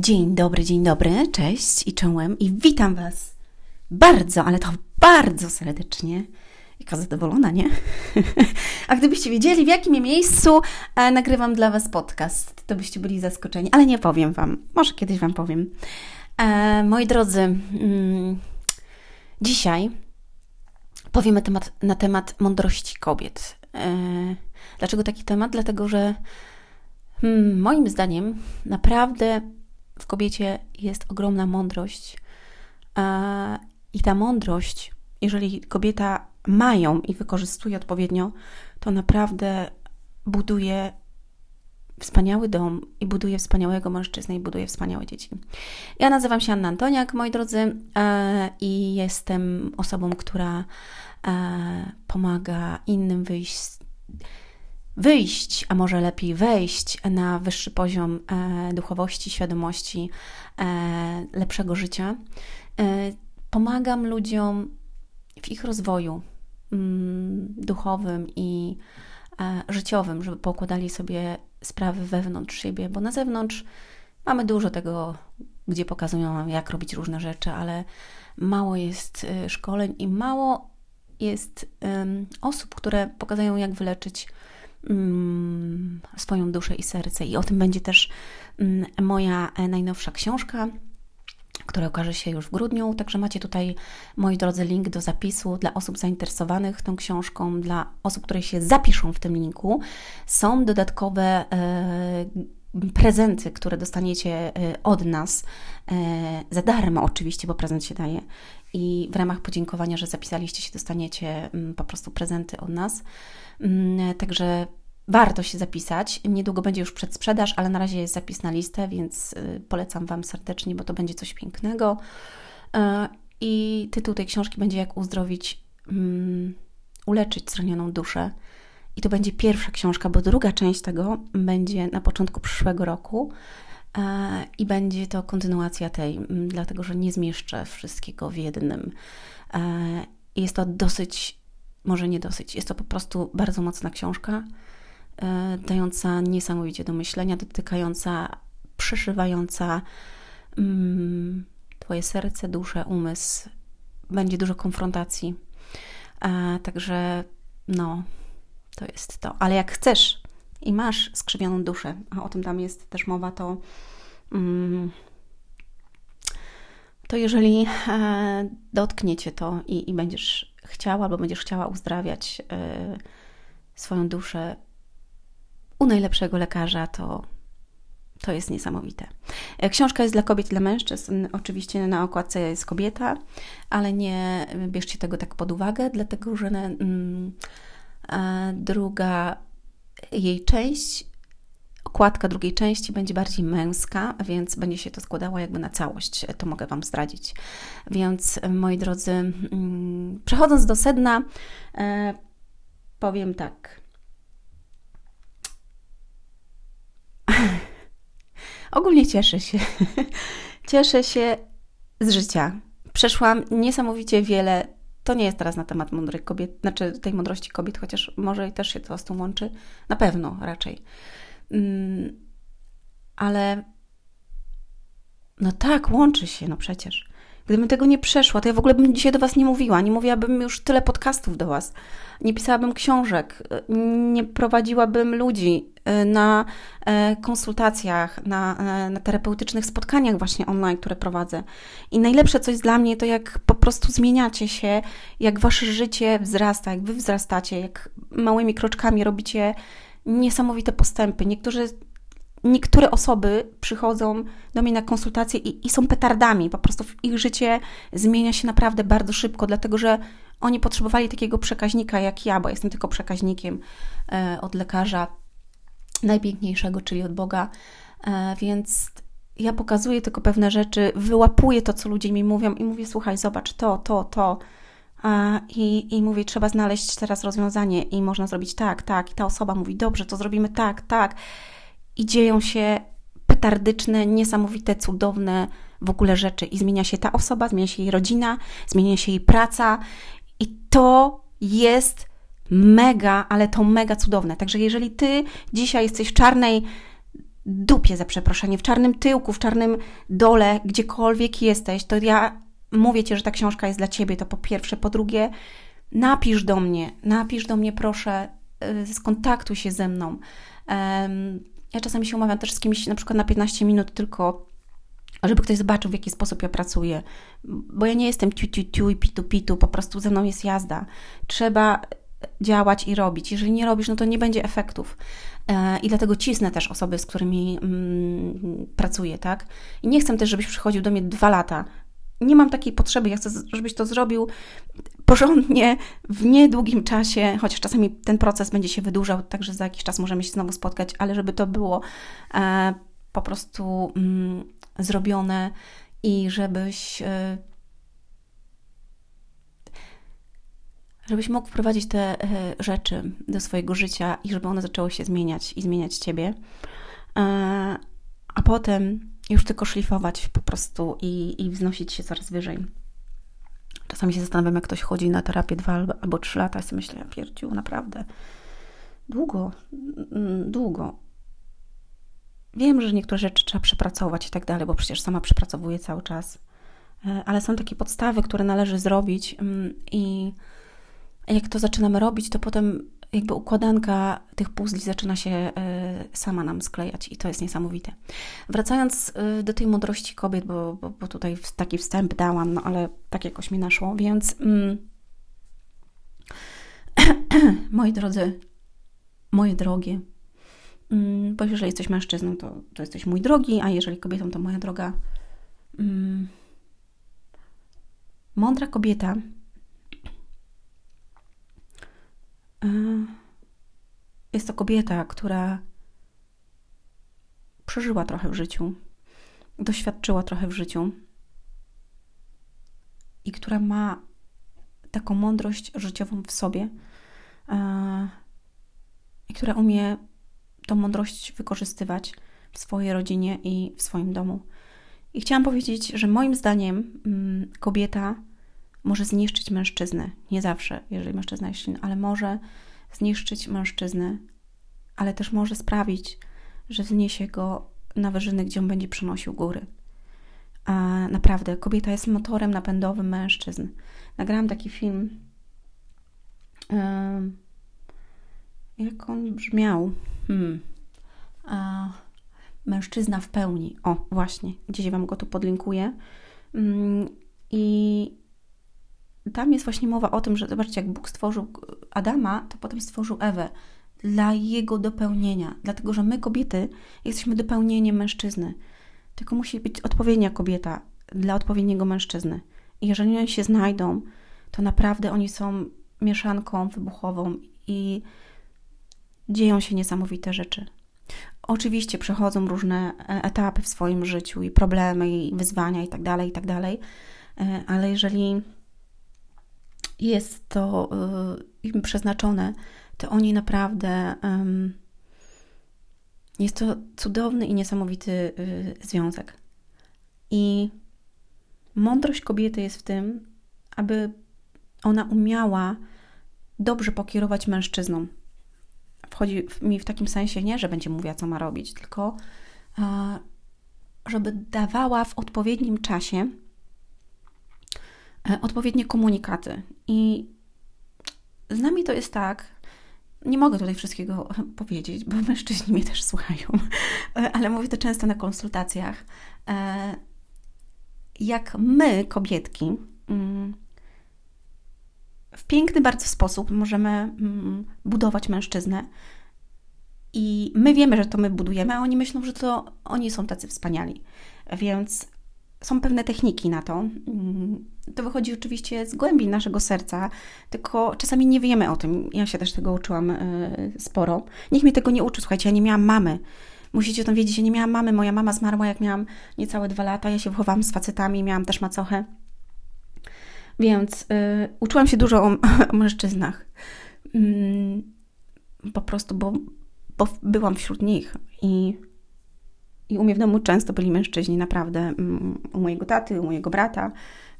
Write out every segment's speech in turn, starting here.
Dzień dobry, dzień dobry, cześć i czołem i witam Was bardzo, ale to bardzo serdecznie. Jaka zadowolona, nie? A gdybyście wiedzieli, w jakim miejscu e, nagrywam dla Was podcast, to byście byli zaskoczeni, ale nie powiem Wam. Może kiedyś Wam powiem. E, moi drodzy, mm, dzisiaj powiemy temat, na temat mądrości kobiet. E, dlaczego taki temat? Dlatego, że hmm, moim zdaniem naprawdę w kobiecie jest ogromna mądrość. I ta mądrość, jeżeli kobieta ma ją i wykorzystuje odpowiednio, to naprawdę buduje wspaniały dom i buduje wspaniałego mężczyznę i buduje wspaniałe dzieci. Ja nazywam się Anna Antoniak, moi drodzy, i jestem osobą, która pomaga innym wyjść wyjść, a może lepiej wejść na wyższy poziom e, duchowości, świadomości, e, lepszego życia. E, pomagam ludziom w ich rozwoju mm, duchowym i życiowym, żeby pokładali sobie sprawy wewnątrz siebie, bo na zewnątrz mamy dużo tego, gdzie pokazują, jak robić różne rzeczy, ale mało jest szkoleń i mało jest osób, które pokazują, jak wyleczyć swoją duszę i serce. I o tym będzie też mm, moja e, najnowsza książka, która okaże się już w grudniu. Także macie tutaj, moi drodzy, link do zapisu dla osób zainteresowanych tą książką, dla osób, które się zapiszą w tym linku. Są dodatkowe e, prezenty, które dostaniecie e, od nas za darmo, oczywiście, bo prezent się daje. I w ramach podziękowania, że zapisaliście się, dostaniecie mm, po prostu prezenty od nas. Mm, także warto się zapisać. Niedługo będzie już przedsprzedaż, ale na razie jest zapis na listę, więc y, polecam Wam serdecznie, bo to będzie coś pięknego. Y, I tytuł tej książki będzie Jak uzdrowić, um, uleczyć zranioną duszę. I to będzie pierwsza książka, bo druga część tego będzie na początku przyszłego roku. Y, I będzie to kontynuacja tej, dlatego że nie zmieszczę wszystkiego w jednym. Jest to dosyć może nie dosyć. Jest to po prostu bardzo mocna książka, e, dająca niesamowicie do myślenia, dotykająca, przeszywająca mm, Twoje serce, duszę, umysł. Będzie dużo konfrontacji. E, także, no, to jest to. Ale jak chcesz i masz skrzywioną duszę, a o tym tam jest też mowa, to. Mm, to jeżeli e, dotkniecie to i, i będziesz chciała albo będziesz chciała uzdrawiać y, swoją duszę u najlepszego lekarza, to, to jest niesamowite. E, książka jest dla kobiet i dla mężczyzn. Oczywiście na okładce jest kobieta, ale nie bierzcie tego tak pod uwagę, dlatego że mm, druga jej część okładka drugiej części będzie bardziej męska, więc będzie się to składało jakby na całość. To mogę Wam zdradzić. Więc moi drodzy, mm, przechodząc do sedna, e, powiem tak. Ogólnie cieszę się. cieszę się z życia. Przeszłam niesamowicie wiele. To nie jest teraz na temat mądrych kobiet, znaczy tej mądrości kobiet, chociaż może i też się to z tym łączy. Na pewno raczej. Mm, ale no tak, łączy się, no przecież. Gdybym tego nie przeszła, to ja w ogóle bym dzisiaj do Was nie mówiła. Nie mówiłabym już tyle podcastów do Was. Nie pisałabym książek, nie prowadziłabym ludzi y, na e, konsultacjach, na, e, na terapeutycznych spotkaniach właśnie online, które prowadzę. I najlepsze coś dla mnie to jak po prostu zmieniacie się, jak Wasze życie wzrasta, jak Wy wzrastacie, jak małymi kroczkami robicie niesamowite postępy. Niektórzy, niektóre osoby przychodzą do mnie na konsultacje i, i są petardami. Po prostu ich życie zmienia się naprawdę bardzo szybko, dlatego że oni potrzebowali takiego przekaźnika jak ja, bo jestem tylko przekaźnikiem e, od lekarza najpiękniejszego, czyli od Boga. E, więc ja pokazuję tylko pewne rzeczy, wyłapuję to, co ludzie mi mówią i mówię: Słuchaj, zobacz to, to, to. I, I mówię, trzeba znaleźć teraz rozwiązanie, i można zrobić tak, tak. I ta osoba mówi, dobrze, to zrobimy tak, tak. I dzieją się petardyczne, niesamowite, cudowne w ogóle rzeczy. I zmienia się ta osoba, zmienia się jej rodzina, zmienia się jej praca. I to jest mega, ale to mega cudowne. Także jeżeli ty dzisiaj jesteś w czarnej dupie za przeproszenie, w czarnym tyłku, w czarnym dole, gdziekolwiek jesteś, to ja mówię Ci, że ta książka jest dla Ciebie, to po pierwsze. Po drugie, napisz do mnie, napisz do mnie proszę, y, skontaktuj się ze mną. Ja czasami się umawiam też z kimś na przykład na 15 minut tylko żeby ktoś zobaczył, w jaki sposób ja pracuję. Bo ja nie jestem ciu, ciu, ciu i pitu, pitu, po prostu ze mną jest jazda. Trzeba działać i robić. Jeżeli nie robisz, no to nie będzie efektów. E, I dlatego cisnę też osoby, z którymi mm, pracuję, tak? I nie chcę też, żebyś przychodził do mnie dwa lata. Nie mam takiej potrzeby. Ja chcę, żebyś to zrobił porządnie, w niedługim czasie, chociaż czasami ten proces będzie się wydłużał, także za jakiś czas możemy się znowu spotkać, ale żeby to było e, po prostu mm, zrobione i żebyś e, żebyś mógł wprowadzić te e, rzeczy do swojego życia i żeby one zaczęły się zmieniać i zmieniać ciebie, e, a potem już tylko szlifować po prostu i, i wznosić się coraz wyżej. Czasami się zastanawiam, jak ktoś chodzi na terapię dwa albo trzy lata i sobie myślę, pierdziu, naprawdę długo, mm, długo. Wiem, że niektóre rzeczy trzeba przepracować i tak dalej, bo przecież sama przepracowuję cały czas, e, ale są takie podstawy, które należy zrobić mm, i jak to zaczynamy robić, to potem jakby układanka tych puzli zaczyna się e, sama nam sklejać i to jest niesamowite. Wracając e, do tej mądrości kobiet, bo, bo, bo tutaj taki wstęp dałam, no ale tak jakoś mi naszło, więc mm, moi drodzy, moje drogie, mm, bo jeżeli jesteś mężczyzną, to, to jesteś mój drogi, a jeżeli kobietą, to moja droga. Mm, mądra kobieta E, jest to kobieta, która przeżyła trochę w życiu, doświadczyła trochę w życiu i która ma taką mądrość życiową w sobie e, i która umie tą mądrość wykorzystywać w swojej rodzinie i w swoim domu. I chciałam powiedzieć, że moim zdaniem mm, kobieta może zniszczyć mężczyznę. Nie zawsze, jeżeli mężczyzna jest silny, ale może zniszczyć mężczyznę, ale też może sprawić, że wzniesie go na wyżyny, gdzie on będzie przynosił góry. A naprawdę, kobieta jest motorem napędowym mężczyzn. Nagrałam taki film. jak on brzmiał? Hmm. A, mężczyzna w pełni. O, właśnie, gdzieś Wam go tu podlinkuję. Mm, I tam jest właśnie mowa o tym, że zobaczcie, jak Bóg stworzył Adama, to potem stworzył Ewę dla jego dopełnienia. Dlatego, że my, kobiety, jesteśmy dopełnieniem mężczyzny. Tylko musi być odpowiednia kobieta dla odpowiedniego mężczyzny. I jeżeli oni się znajdą, to naprawdę oni są mieszanką wybuchową i dzieją się niesamowite rzeczy. Oczywiście przechodzą różne e, etapy w swoim życiu i problemy, i wyzwania, i tak dalej, i tak dalej, e, ale jeżeli jest to y, im przeznaczone, to oni naprawdę. Jest to cudowny i niesamowity y, związek. I mądrość kobiety jest w tym, aby ona umiała dobrze pokierować mężczyzną. Wchodzi mi w takim sensie nie, że będzie mówiła, co ma robić, tylko żeby dawała w odpowiednim czasie odpowiednie komunikaty. I z nami to jest tak, nie mogę tutaj wszystkiego powiedzieć, bo mężczyźni mnie też słuchają, e, ale mówię to często na konsultacjach. E, jak my, kobietki, mm, w piękny bardzo sposób możemy mm, budować mężczyznę. I my wiemy, że to my budujemy, a oni myślą, że to oni są tacy wspaniali. Więc są pewne techniki na to. Mm, to wychodzi oczywiście z głębi naszego serca, tylko czasami nie wiemy o tym. Ja się też tego uczyłam e, sporo. Nikt mnie tego nie uczył, słuchajcie, ja nie miałam mamy. Musicie to wiedzieć, ja nie miałam mamy. Moja mama zmarła, jak miałam niecałe dwa lata. Ja się wychowałam z facetami, miałam też macochę. Więc y, uczyłam się dużo o, o mężczyznach. Y, po prostu, bo, bo byłam wśród nich i i u mnie w domu często byli mężczyźni, naprawdę. Mm, u mojego taty, u mojego brata,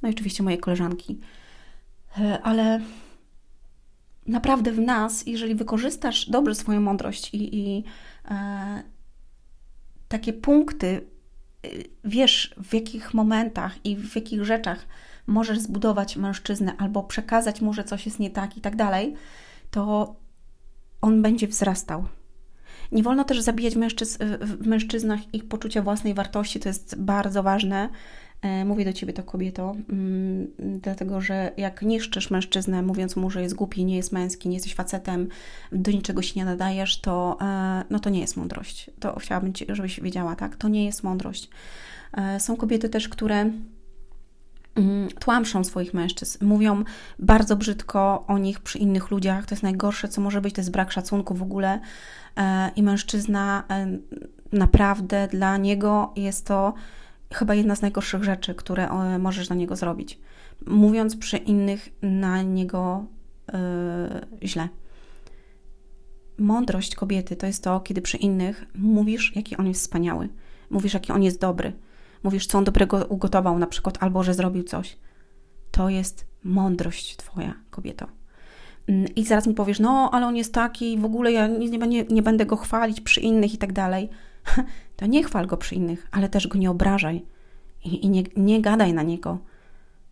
no i oczywiście mojej koleżanki. E, ale naprawdę w nas, jeżeli wykorzystasz dobrze swoją mądrość i, i e, takie punkty, y, wiesz, w jakich momentach i w jakich rzeczach możesz zbudować mężczyznę albo przekazać mu, że coś jest nie tak i tak dalej, to on będzie wzrastał. Nie wolno też zabijać w mężczyznach ich poczucia własnej wartości, to jest bardzo ważne. E, mówię do ciebie to kobieto, mm, dlatego że jak niszczysz mężczyznę, mówiąc mu, że jest głupi, nie jest męski, nie jesteś facetem, do niczego się nie nadajesz, to, e, no to nie jest mądrość. To chciałabym, żebyś wiedziała, tak? To nie jest mądrość. E, są kobiety też, które tłamszą swoich mężczyzn, mówią bardzo brzydko o nich przy innych ludziach. To jest najgorsze, co może być, to jest brak szacunku w ogóle. I mężczyzna naprawdę dla niego jest to chyba jedna z najgorszych rzeczy, które e, możesz na niego zrobić. Mówiąc przy innych na niego yy, źle. Mądrość kobiety to jest to, kiedy przy innych mówisz, jaki on jest wspaniały, mówisz, jaki on jest dobry, mówisz, co on dobrego ugotował, na przykład, albo że zrobił coś. To jest mądrość Twoja, kobieto. Mm, I zaraz mi powiesz, no, ale on jest taki, w ogóle ja nie, nie, nie będę go chwalić przy innych i tak dalej. to nie chwal go przy innych, ale też go nie obrażaj i, i nie, nie gadaj na niego.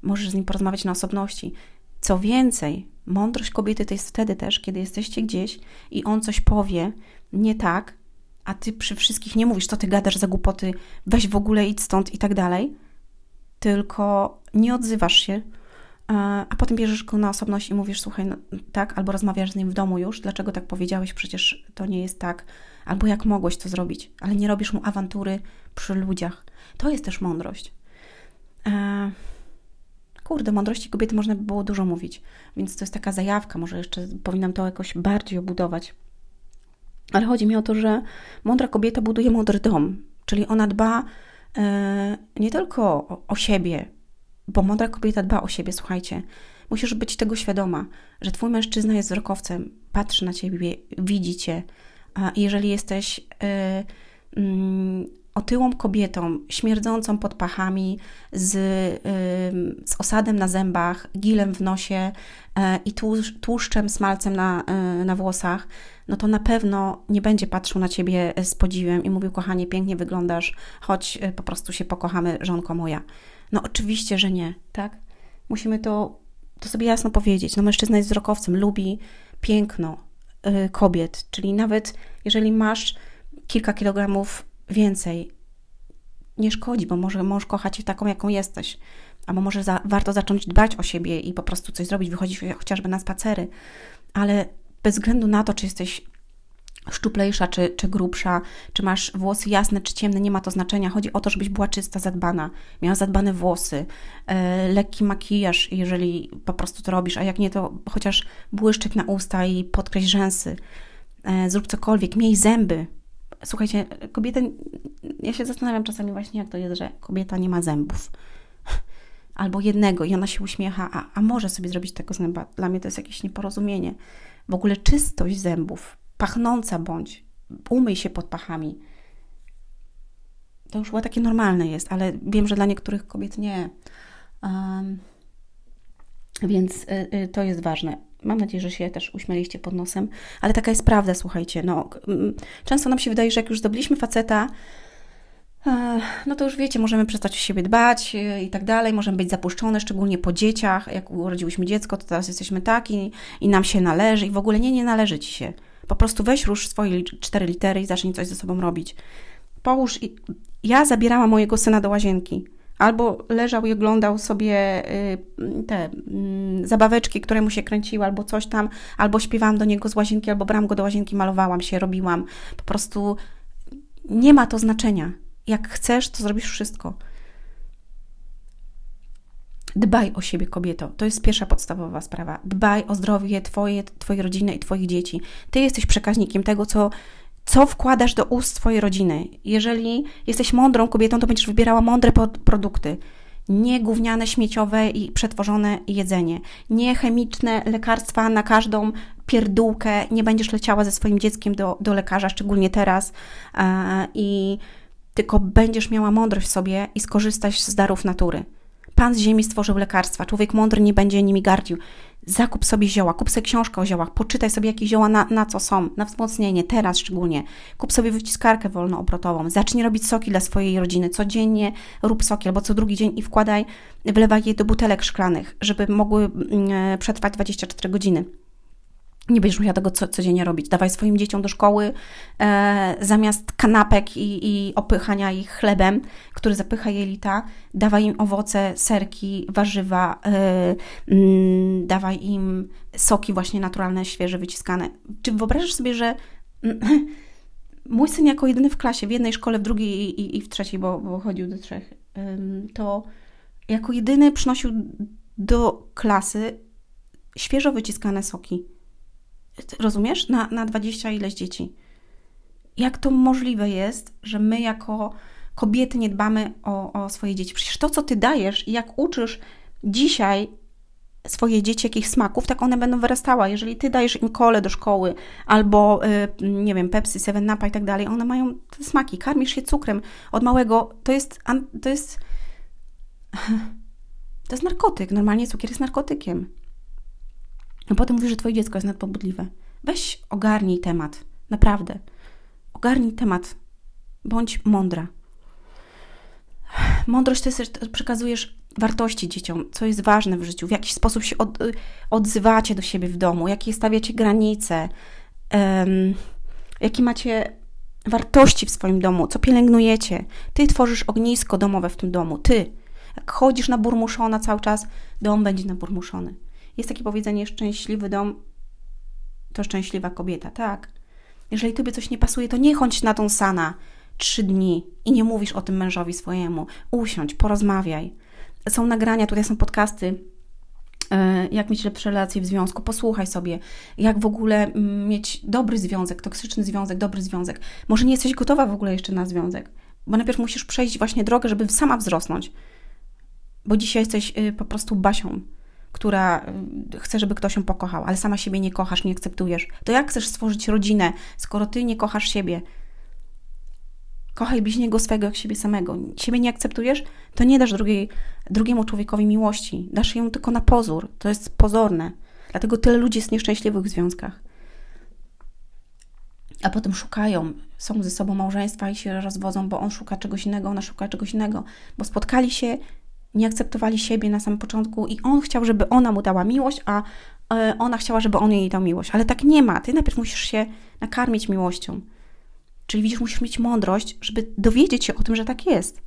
Możesz z nim porozmawiać na osobności. Co więcej, mądrość kobiety to jest wtedy też, kiedy jesteście gdzieś i on coś powie nie tak, a ty przy wszystkich nie mówisz, co ty gadasz za głupoty, weź w ogóle idź stąd i tak dalej, tylko nie odzywasz się, a potem bierzesz go na osobność i mówisz, słuchaj, no, tak, albo rozmawiasz z nim w domu już, dlaczego tak powiedziałeś, przecież to nie jest tak, albo jak mogłeś to zrobić, ale nie robisz mu awantury przy ludziach. To jest też mądrość. Kurde, mądrości kobiety można by było dużo mówić, więc to jest taka zajawka, może jeszcze powinnam to jakoś bardziej obudować. Ale chodzi mi o to, że mądra kobieta buduje mądry dom, czyli ona dba e, nie tylko o, siebie, bo mądra kobieta dba o siebie, słuchajcie. Musisz być tego świadoma, że twój mężczyzna jest wzrokowcem, patrzy na ciebie, widzi cię. A jeżeli jesteś yy, yy, otyłą kobietą, śmierdzącą pod pachami, z, z osadem na zębach, gilem w nosie y, i tłuszczem, smalcem na, y, na włosach, no to na pewno nie będzie patrzył na ciebie z podziwem i mówił: Kochanie, pięknie wyglądasz, choć y, po prostu się pokochamy, żonko moja. No oczywiście, że nie, tak? Musimy to, to sobie jasno powiedzieć. No mężczyzna jest wzrokowcem, lubi piękno y, kobiet, czyli nawet jeżeli masz kilka kilogramów więcej, nie szkodzi, bo może mąż kocha cię taką, jaką jesteś. Albo może za, warto zacząć dbać o siebie i po prostu coś zrobić, wychodzić chociażby na spacery. Ale bez względu na to, czy jesteś szczuplejsza czy, czy grubsza, czy masz włosy jasne czy ciemne, nie ma to znaczenia. Chodzi o to, żebyś była czysta, zadbana, miała zadbane włosy, e, lekki makijaż, jeżeli po prostu to robisz, a jak nie, to chociaż błyszczyk na usta i podkreśl rzęsy. E, zrób cokolwiek, miej zęby. Słuchajcie, kobieta, ja się zastanawiam czasami właśnie, jak to jest, że kobieta nie ma zębów. Albo jednego i ona się uśmiecha, a, a może sobie zrobić tego zęba. Dla mnie to jest jakieś nieporozumienie. W ogóle czystość zębów, pachnąca bądź, umyj się pod pachami. To już chyba takie normalne jest, ale wiem, że dla niektórych kobiet nie. Um, więc y, y, to jest ważne. Mam nadzieję, że się też uśmieliście pod nosem, ale taka jest prawda, słuchajcie. No, często nam się wydaje, że jak już zdobyliśmy faceta, no to już wiecie, możemy przestać o siebie dbać y, i tak dalej, możemy być zapuszczone, szczególnie po dzieciach. Jak urodziłyśmy dziecko, to teraz jesteśmy taki i nam się należy i w ogóle nie, nie należy ci się. Po prostu weź rusz swoje cztery litery i zacznij coś ze sobą robić. Połóż. I... Ja zabierałam mojego syna do łazienki. Albo leżał i oglądał sobie y, te mm, zabaweczki, które mu się kręciły, albo coś tam, albo śpiewałam do niego z łazienki, albo brałam go do łazienki, malowałam się, robiłam. Po prostu nie ma to znaczenia. Jak chcesz, to zrobisz wszystko. Dbaj o siebie, kobieto. To jest pierwsza podstawowa sprawa. Dbaj o zdrowie twoje, twojej rodziny i Twoich dzieci. Ty jesteś przekaźnikiem tego, co, co wkładasz do ust Twojej rodziny. Jeżeli jesteś mądrą kobietą, to będziesz wybierała mądre produkty. Nie gówniane, śmieciowe i przetworzone jedzenie. Nie chemiczne lekarstwa na każdą pierdółkę. Nie będziesz leciała ze swoim dzieckiem do, do lekarza, szczególnie teraz. I tylko będziesz miała mądrość w sobie i skorzystasz z darów natury Pan z ziemi stworzył lekarstwa, człowiek mądry nie będzie nimi gardził. Zakup sobie zioła, kup sobie książkę o ziołach, poczytaj sobie, jakie zioła na, na co są, na wzmocnienie, teraz szczególnie. Kup sobie wyciskarkę wolnoobrotową, zacznij robić soki dla swojej rodziny. Codziennie rób soki albo co drugi dzień i wkładaj, wlewaj je do butelek szklanych, żeby mogły mm, e, przetrwać 24 godziny. Nie będziesz musiała tego co, codziennie robić. Dawaj swoim dzieciom do szkoły e, zamiast kanapek i, i opychania ich chlebem, który zapycha jelita, dawaj im owoce, serki, warzywa, e, mm, dawaj im soki właśnie naturalne, świeże, wyciskane. Czy wyobrażasz sobie, że mój syn jako jedyny w klasie, w jednej szkole, w drugiej i, i, i w trzeciej, bo, bo chodził do trzech, to jako jedyny przynosił do klasy świeżo wyciskane soki rozumiesz? Na, na 20 ileś dzieci. Jak to możliwe jest, że my jako kobiety nie dbamy o, o swoje dzieci? Przecież to, co ty dajesz i jak uczysz dzisiaj swoje dzieci jakichś smaków, tak one będą wyrastały. Jeżeli ty dajesz im kole do szkoły albo, y, nie wiem, Pepsi, Seven Up i tak dalej, one mają te smaki. Karmisz je cukrem od małego. To jest, to jest, to jest narkotyk. Normalnie cukier jest narkotykiem. A potem mówisz, że twoje dziecko jest nadpobudliwe. Weź ogarnij temat. Naprawdę. Ogarnij temat. Bądź mądra. Mądrość to jest, przekazujesz wartości dzieciom, co jest ważne w życiu, w jakiś sposób się od, odzywacie do siebie w domu, jakie stawiacie granice, um, jakie macie wartości w swoim domu, co pielęgnujecie. Ty tworzysz ognisko domowe w tym domu. Ty. Jak chodzisz na burmuszona cały czas, dom będzie naburmuszony. Jest takie powiedzenie, szczęśliwy dom to szczęśliwa kobieta, tak? Jeżeli tobie coś nie pasuje, to nie chodź na tą sana trzy dni i nie mówisz o tym mężowi swojemu. Usiądź, porozmawiaj. Są nagrania, tutaj są podcasty, e, jak mieć lepsze relacje w związku. Posłuchaj sobie, jak w ogóle mm, mieć dobry związek, toksyczny związek, dobry związek. Może nie jesteś gotowa w ogóle jeszcze na związek, bo najpierw musisz przejść właśnie drogę, żeby sama wzrosnąć. Bo dzisiaj jesteś y, po prostu basią która y, chce, żeby ktoś ją pokochał, ale sama siebie nie kochasz, nie akceptujesz, to jak chcesz stworzyć rodzinę, skoro ty nie kochasz siebie? Kochaj bliźniego swego jak siebie samego. Siebie nie akceptujesz, to nie dasz drugiej, drugiemu człowiekowi miłości. Dasz ją tylko na pozór. To jest pozorne. Dlatego tyle ludzi jest nieszczęśliwych w związkach. A potem szukają, są ze sobą małżeństwa i się rozwodzą, bo on szuka czegoś innego, ona szuka czegoś innego, bo spotkali się nie akceptowali siebie na samym początku i on chciał, żeby ona mu dała miłość, a e, ona chciała, żeby on jej dał miłość. Ale tak nie ma. Ty najpierw musisz się nakarmić miłością. Czyli widzisz, musisz mieć mądrość, żeby dowiedzieć się o tym, że tak jest.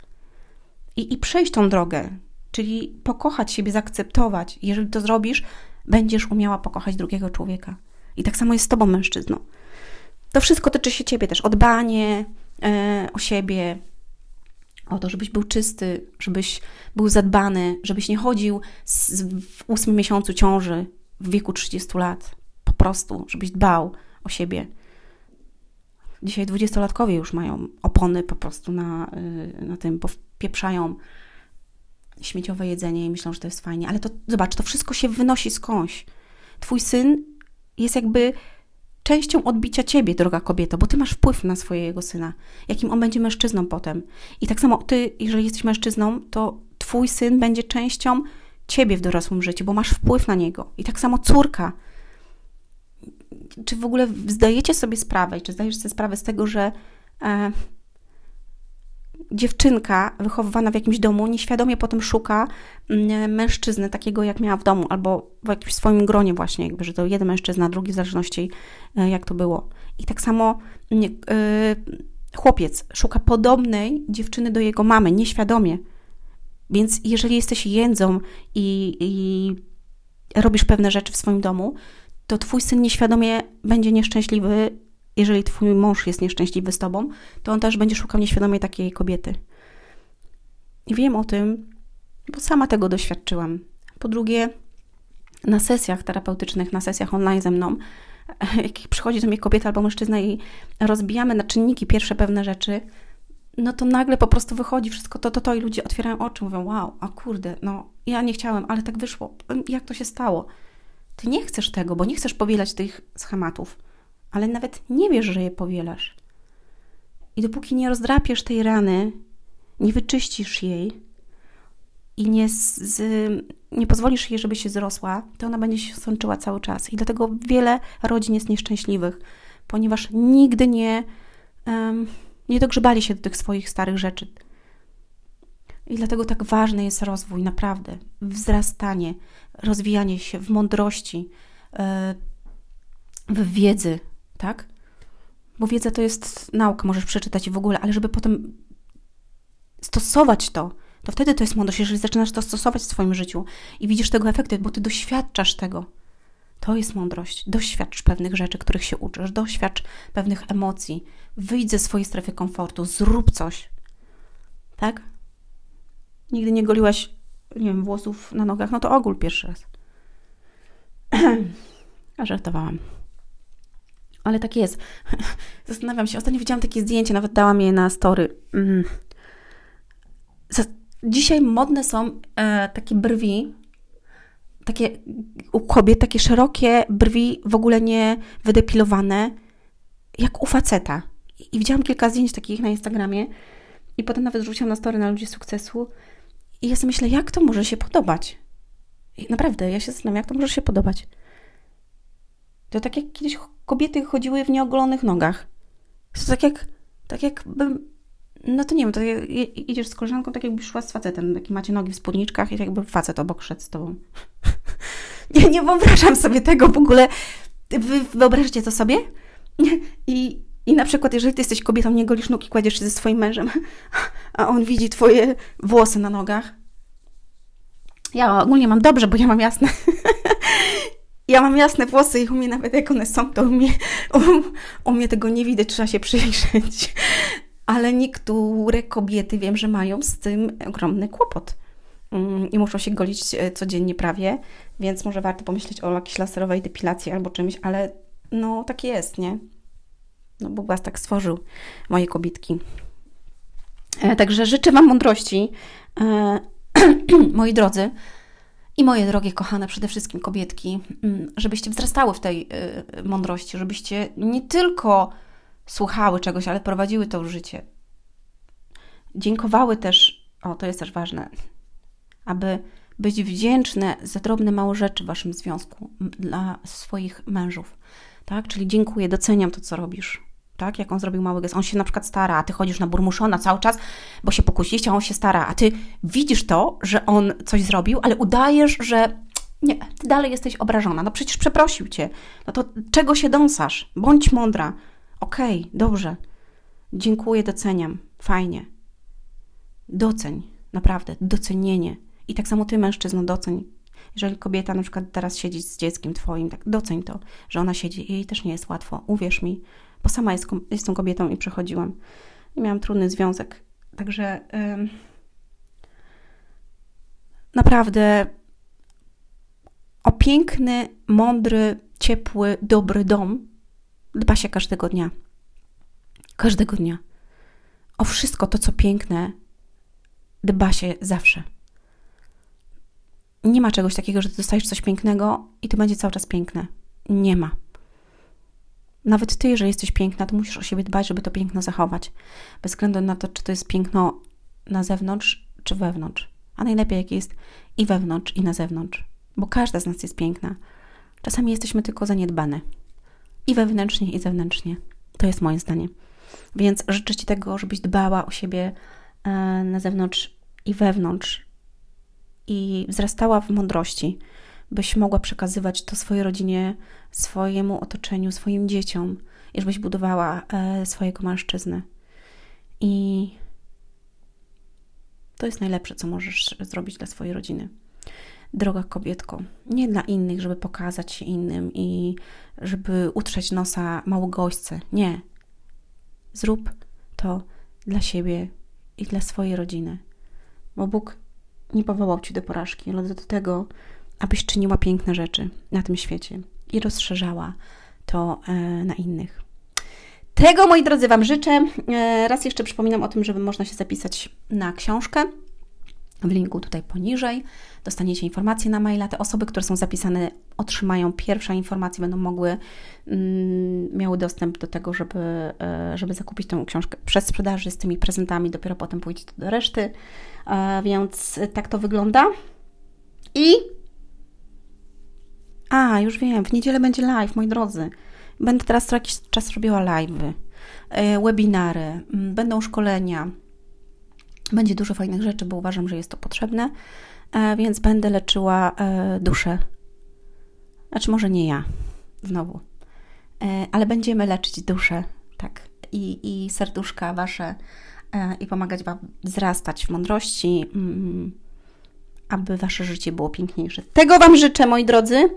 I, i przejść tą drogę. Czyli pokochać siebie, zaakceptować. Jeżeli to zrobisz, będziesz umiała pokochać drugiego człowieka. I tak samo jest z tobą, mężczyzną. To wszystko tyczy się ciebie też. O dbanie e, o siebie, o to, żebyś był czysty, żebyś był zadbany, żebyś nie chodził z, w ósmym miesiącu ciąży w wieku 30 lat. Po prostu, żebyś dbał o siebie. Dzisiaj dwudziestolatkowie już mają opony po prostu na, y, na tym, pieprzają śmieciowe jedzenie i myślą, że to jest fajnie. Ale to zobacz, to wszystko się wynosi skądś. Twój syn jest jakby częścią odbicia ciebie, droga kobieto, bo ty masz wpływ na swojego syna, jakim on będzie mężczyzną potem. I tak samo ty, jeżeli jesteś mężczyzną, to twój syn będzie częścią ciebie w dorosłym życiu, bo masz wpływ na niego. I tak samo córka. Czy w ogóle zdajecie sobie sprawę, czy zdajesz sobie sprawę z tego, że e, dziewczynka wychowywana w jakimś domu nieświadomie potem szuka mm, mężczyzny takiego, jak miała w domu, albo w jakimś swoim gronie właśnie, jakby, że to jeden mężczyzna, drugi w zależności e, jak to było. I tak samo mm, e, chłopiec szuka podobnej dziewczyny do jego mamy, nieświadomie. Więc jeżeli jesteś jędzą i, i robisz pewne rzeczy w swoim domu, to twój syn nieświadomie będzie nieszczęśliwy jeżeli twój mąż jest nieszczęśliwy z tobą, to on też będzie szukał nieświadomie takiej kobiety. I wiem o tym, bo sama tego doświadczyłam. Po drugie, na sesjach terapeutycznych, na sesjach online ze mną, jak przychodzi do mnie kobieta albo mężczyzna i rozbijamy na czynniki pierwsze pewne rzeczy, no to nagle po prostu wychodzi wszystko to, to, to i ludzie otwierają oczy, mówią, wow, a kurde, no ja nie chciałem, ale tak wyszło. Jak to się stało? Ty nie chcesz tego, bo nie chcesz powielać tych schematów ale nawet nie wiesz, że je powielasz. I dopóki nie rozdrapiesz tej rany, nie wyczyścisz jej i nie, z, nie pozwolisz jej, żeby się zrosła, to ona będzie się sączyła cały czas. I dlatego wiele rodzin jest nieszczęśliwych, ponieważ nigdy nie, um, nie dogrzebali się do tych swoich starych rzeczy. I dlatego tak ważny jest rozwój, naprawdę, wzrastanie, rozwijanie się w mądrości, e, w wiedzy, tak? Bo wiedza to jest nauka, możesz przeczytać i w ogóle, ale żeby potem stosować to, to wtedy to jest mądrość, jeżeli zaczynasz to stosować w swoim życiu i widzisz tego efekty, bo ty doświadczasz tego. To jest mądrość. Doświadcz pewnych rzeczy, których się uczysz, doświadcz pewnych emocji, wyjdź ze swojej strefy komfortu, zrób coś. Tak? Nigdy nie goliłaś, nie wiem, włosów na nogach, no to ogól pierwszy raz. A żartowałam. Ale tak jest. Zastanawiam się. Ostatnio widziałam takie zdjęcie, nawet dałam je na story. Mm. Dzisiaj modne są e, takie brwi, takie u kobiet, takie szerokie brwi, w ogóle nie wydepilowane, jak u faceta. I widziałam kilka zdjęć takich na Instagramie i potem nawet rzuciłam na story na ludzi sukcesu i ja sobie myślę, jak to może się podobać? I naprawdę, ja się zastanawiam, jak to może się podobać. To tak jak kiedyś kobiety chodziły w nieogolonych nogach. To tak jak, tak jakby no to nie wiem, to idziesz z koleżanką tak jakbyś szła z facetem, takie macie nogi w spódniczkach i tak jakby facet obok szedł z tobą. nie, nie wyobrażam sobie tego w ogóle. Wy wyobraźcie to sobie? I, I na przykład, jeżeli ty jesteś kobietą, nie golisz nóg i kładziesz się ze swoim mężem, a on widzi twoje włosy na nogach. Ja ogólnie mam dobrze, bo ja mam jasne. ja mam jasne włosy i u mnie nawet jak one są, to u mnie, u, u mnie tego nie widać, trzeba się przyjrzeć ale niektóre kobiety wiem, że mają z tym ogromny kłopot mm, i muszą się golić e, codziennie prawie, więc może warto pomyśleć o jakiejś laserowej depilacji albo czymś, ale no tak jest, nie? No bo was tak stworzył, moje kobietki. E, także życzę Wam mądrości, e, moi drodzy, i moje drogie, kochane, przede wszystkim kobietki, mm, żebyście wzrastały w tej mądrości, żebyście nie tylko słuchały czegoś, ale prowadziły to życie. Dziękowały też, o to jest też ważne, aby być wdzięczne za drobne małe rzeczy w waszym związku dla swoich mężów. Tak? Czyli dziękuję, doceniam to, co robisz. Tak? Jak on zrobił mały gest. On się na przykład stara, a ty chodzisz na burmuszona cały czas, bo się pokusiście, a on się stara, a ty widzisz to, że on coś zrobił, ale udajesz, że nie, ty dalej jesteś obrażona. No przecież przeprosił cię. No to czego się dąsasz? Bądź mądra. Okej, okay, dobrze. Dziękuję, doceniam. Fajnie. Doceń, naprawdę, docenienie. I tak samo ty, mężczyzno, doceń. Jeżeli kobieta na przykład teraz siedzi z dzieckiem twoim, tak doceń to, że ona siedzi. Jej też nie jest łatwo, uwierz mi, bo sama jest, jestem kobietą i przechodziłam. I miałam trudny związek. Także yy, naprawdę o piękny, mądry, ciepły, dobry dom dba się każdego dnia. Każdego dnia. O wszystko to, co piękne, dba się zawsze. Nie ma czegoś takiego, że ty dostajesz coś pięknego i to będzie cały czas piękne. Nie ma. Nawet ty, jeżeli jesteś piękna, to musisz o siebie dbać, żeby to piękno zachować. Bez względu na to, czy to jest piękno na zewnątrz, czy wewnątrz. A najlepiej, jak jest i wewnątrz, i na zewnątrz. Bo każda z nas jest piękna. Czasami jesteśmy tylko zaniedbane i wewnętrznie, i zewnętrznie. To jest moje zdanie. Więc życzę Ci tego, żebyś dbała o siebie e, na zewnątrz i wewnątrz i wzrastała w mądrości, byś mogła przekazywać to swojej rodzinie, swojemu otoczeniu, swoim dzieciom i żebyś budowała e, swojego mężczyznę. I to jest najlepsze, co możesz zrobić dla swojej rodziny droga kobietko. Nie dla innych, żeby pokazać się innym i żeby utrzeć nosa małogośce. Nie. Zrób to dla siebie i dla swojej rodziny. Bo Bóg nie powołał Ci do porażki, ale do tego, abyś czyniła piękne rzeczy na tym świecie i rozszerzała to e, na innych. Tego, moi drodzy, Wam życzę. E, raz jeszcze przypominam o tym, żeby można się zapisać na książkę w linku tutaj poniżej. Dostaniecie informacje na maila. Te osoby, które są zapisane, otrzymają pierwsze informacje, będą mogły, mm, miały dostęp do tego, żeby, e, żeby zakupić tę książkę przez sprzedaży z tymi prezentami. Dopiero potem pójdzie do reszty. Więc tak to wygląda. I. A, już wiem, w niedzielę będzie live, moi drodzy. Będę teraz co jakiś czas robiła live'y, e, webinary, będą szkolenia. Będzie dużo fajnych rzeczy, bo uważam, że jest to potrzebne, e, więc będę leczyła e, duszę. Znaczy, może nie ja, znowu, ale będziemy leczyć duszę, tak, i, i serduszka wasze i pomagać Wam wzrastać w mądrości, mm, aby Wasze życie było piękniejsze. Tego Wam życzę, moi drodzy.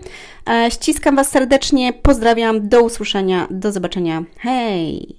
Ściskam Was serdecznie, pozdrawiam, do usłyszenia, do zobaczenia. Hej!